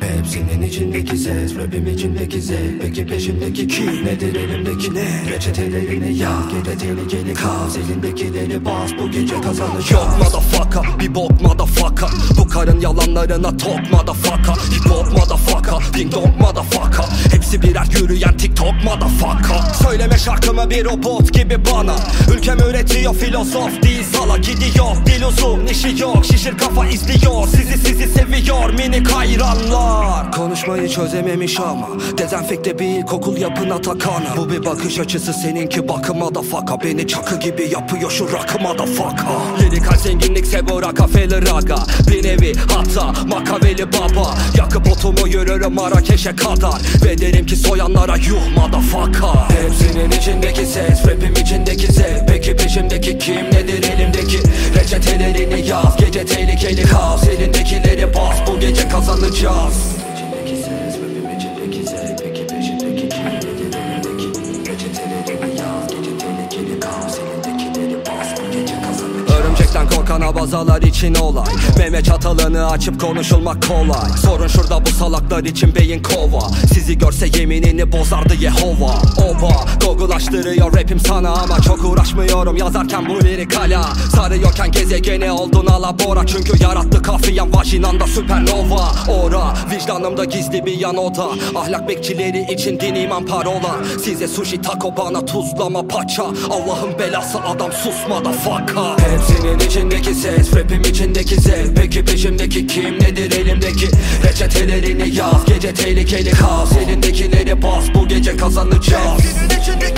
Hepsinin içindeki ses Rapim içindeki zevk. Peki peşimdeki kim Nedir elimdeki ne? Reçetelerini yaz Gece tehlikeli kaz Elindekileri bas Bu gece kazanacağız Yok motherfucker. Bir bok motherfucker. Bu karın yalanlarına tok motherfucker. Hip hop motherfucker. Ding dong motherfucker. Hepsi birer yürüyen tiktok motherfucker. Söyleme şarkımı bir robot gibi bana. Ülkem üretiyor filozof değil sala Gidiyor. Dil uzun işi yok Şişir kafa izliyor. Sizi sizi seviyor minik hayranlar Konuşmayı çözememiş ama Dezenfekte bir ilkokul yapına takana Bu bir bakış açısı seninki bakıma da faka. Beni çakı gibi yapıyor şu rakıma da faka. Lirikal zenginlikse bu rakafeler aga Bir nevi hatta makaveli baba. Yakıp otumu yürürüm Marrakeş'e kadar. Ve derim ki soyanlara yuh motherfucker. Hepsinin içindeki ses Rapim içindeki zevk. Peki peşimdeki kim Nedir elimdeki? Reçetelerini yaz? Gece tehlikeli kaos Örümcekten korkan abazalar için olay. Mehmet çatalını açıp konuşulmak kolay. Sorun şurada bu salaklar için beyin kova. Sizi görse yeminini bozardı Yehova. Oba Google açtırıyor rapim sana ama çok uğraşmıyorum. Yazarken bu lirik hala Sarıyorken gezegeni oldun alabora. Çünkü yarattı kafiyen vajinanda süpernova. Ora vicdanımda gizli bir yan oda. Ahlak bekçileri için din iman parola. Size sushi taco bana tuzlama paça. Allah'ın belası adam susma da faka Hepsinin içindeki ses Rapim içindeki zevk. Peki peşimdeki kim Nedir elimdeki? Reçetelerini yaz? Gece tehlikeli kaos. Elindekileri bas Bu gece kazanacağız. Senin içindeki